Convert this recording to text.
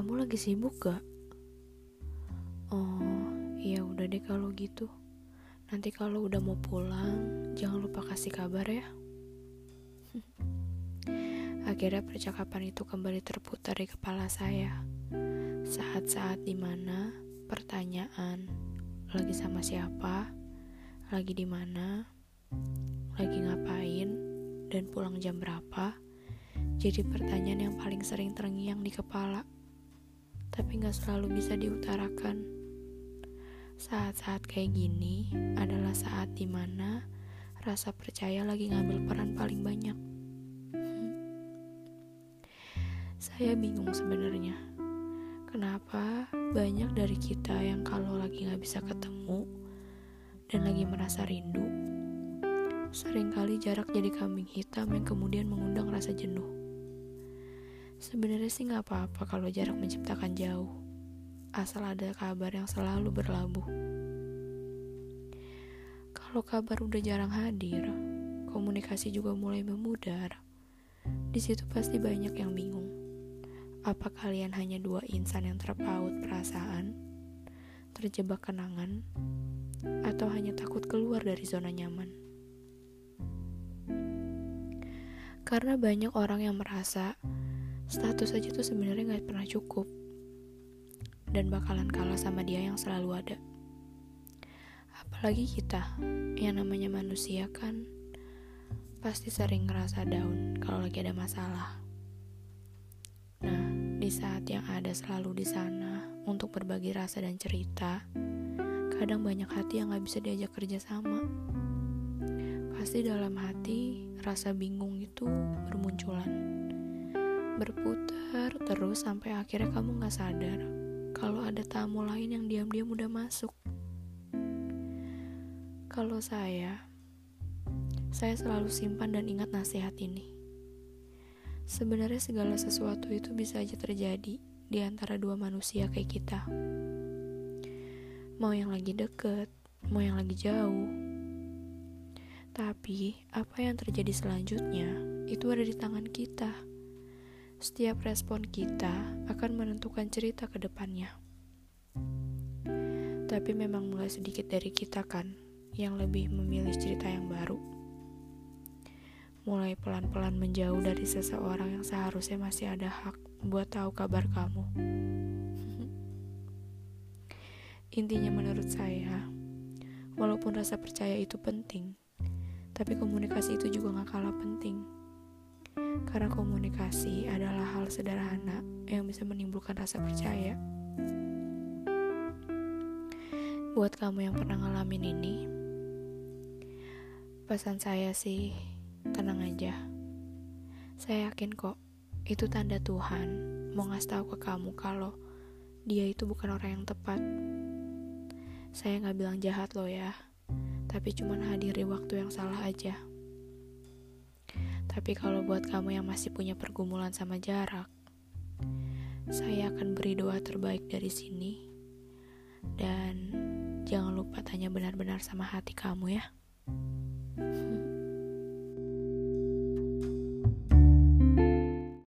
Kamu lagi sibuk gak? Oh, ya udah deh kalau gitu. Nanti kalau udah mau pulang, jangan lupa kasih kabar ya. Akhirnya percakapan itu kembali terputar di kepala saya. Saat-saat di mana pertanyaan lagi sama siapa, lagi di mana, lagi ngapain, dan pulang jam berapa, jadi pertanyaan yang paling sering terngiang di kepala tapi gak selalu bisa diutarakan. Saat-saat kayak gini adalah saat di mana rasa percaya lagi ngambil peran paling banyak. Saya bingung sebenarnya. Kenapa banyak dari kita yang kalau lagi gak bisa ketemu dan lagi merasa rindu, sering kali jarak jadi kambing hitam yang kemudian mengundang rasa jenuh. Sebenarnya sih nggak apa-apa kalau jarak menciptakan jauh, asal ada kabar yang selalu berlabuh. Kalau kabar udah jarang hadir, komunikasi juga mulai memudar. Di situ pasti banyak yang bingung. Apa kalian hanya dua insan yang terpaut perasaan, terjebak kenangan, atau hanya takut keluar dari zona nyaman? Karena banyak orang yang merasa status aja tuh sebenarnya nggak pernah cukup dan bakalan kalah sama dia yang selalu ada. Apalagi kita, yang namanya manusia kan pasti sering ngerasa down kalau lagi ada masalah. Nah, di saat yang ada selalu di sana untuk berbagi rasa dan cerita, kadang banyak hati yang gak bisa diajak kerja sama. Pasti dalam hati rasa bingung itu bermunculan berputar terus sampai akhirnya kamu gak sadar kalau ada tamu lain yang diam-diam udah masuk. Kalau saya, saya selalu simpan dan ingat nasihat ini. Sebenarnya segala sesuatu itu bisa aja terjadi di antara dua manusia kayak kita. Mau yang lagi deket, mau yang lagi jauh. Tapi, apa yang terjadi selanjutnya itu ada di tangan kita setiap respon kita akan menentukan cerita ke depannya. Tapi memang mulai sedikit dari kita kan yang lebih memilih cerita yang baru. Mulai pelan-pelan menjauh dari seseorang yang seharusnya masih ada hak buat tahu kabar kamu. Intinya menurut saya, walaupun rasa percaya itu penting, tapi komunikasi itu juga gak kalah penting karena komunikasi adalah hal sederhana yang bisa menimbulkan rasa percaya. Buat kamu yang pernah ngalamin ini, pesan saya sih, tenang aja. Saya yakin kok, itu tanda Tuhan mau ngasih tahu ke kamu kalau dia itu bukan orang yang tepat. Saya nggak bilang jahat loh ya, tapi cuman hadir di waktu yang salah aja. Tapi kalau buat kamu yang masih punya pergumulan sama jarak, saya akan beri doa terbaik dari sini. Dan jangan lupa tanya benar-benar sama hati kamu ya.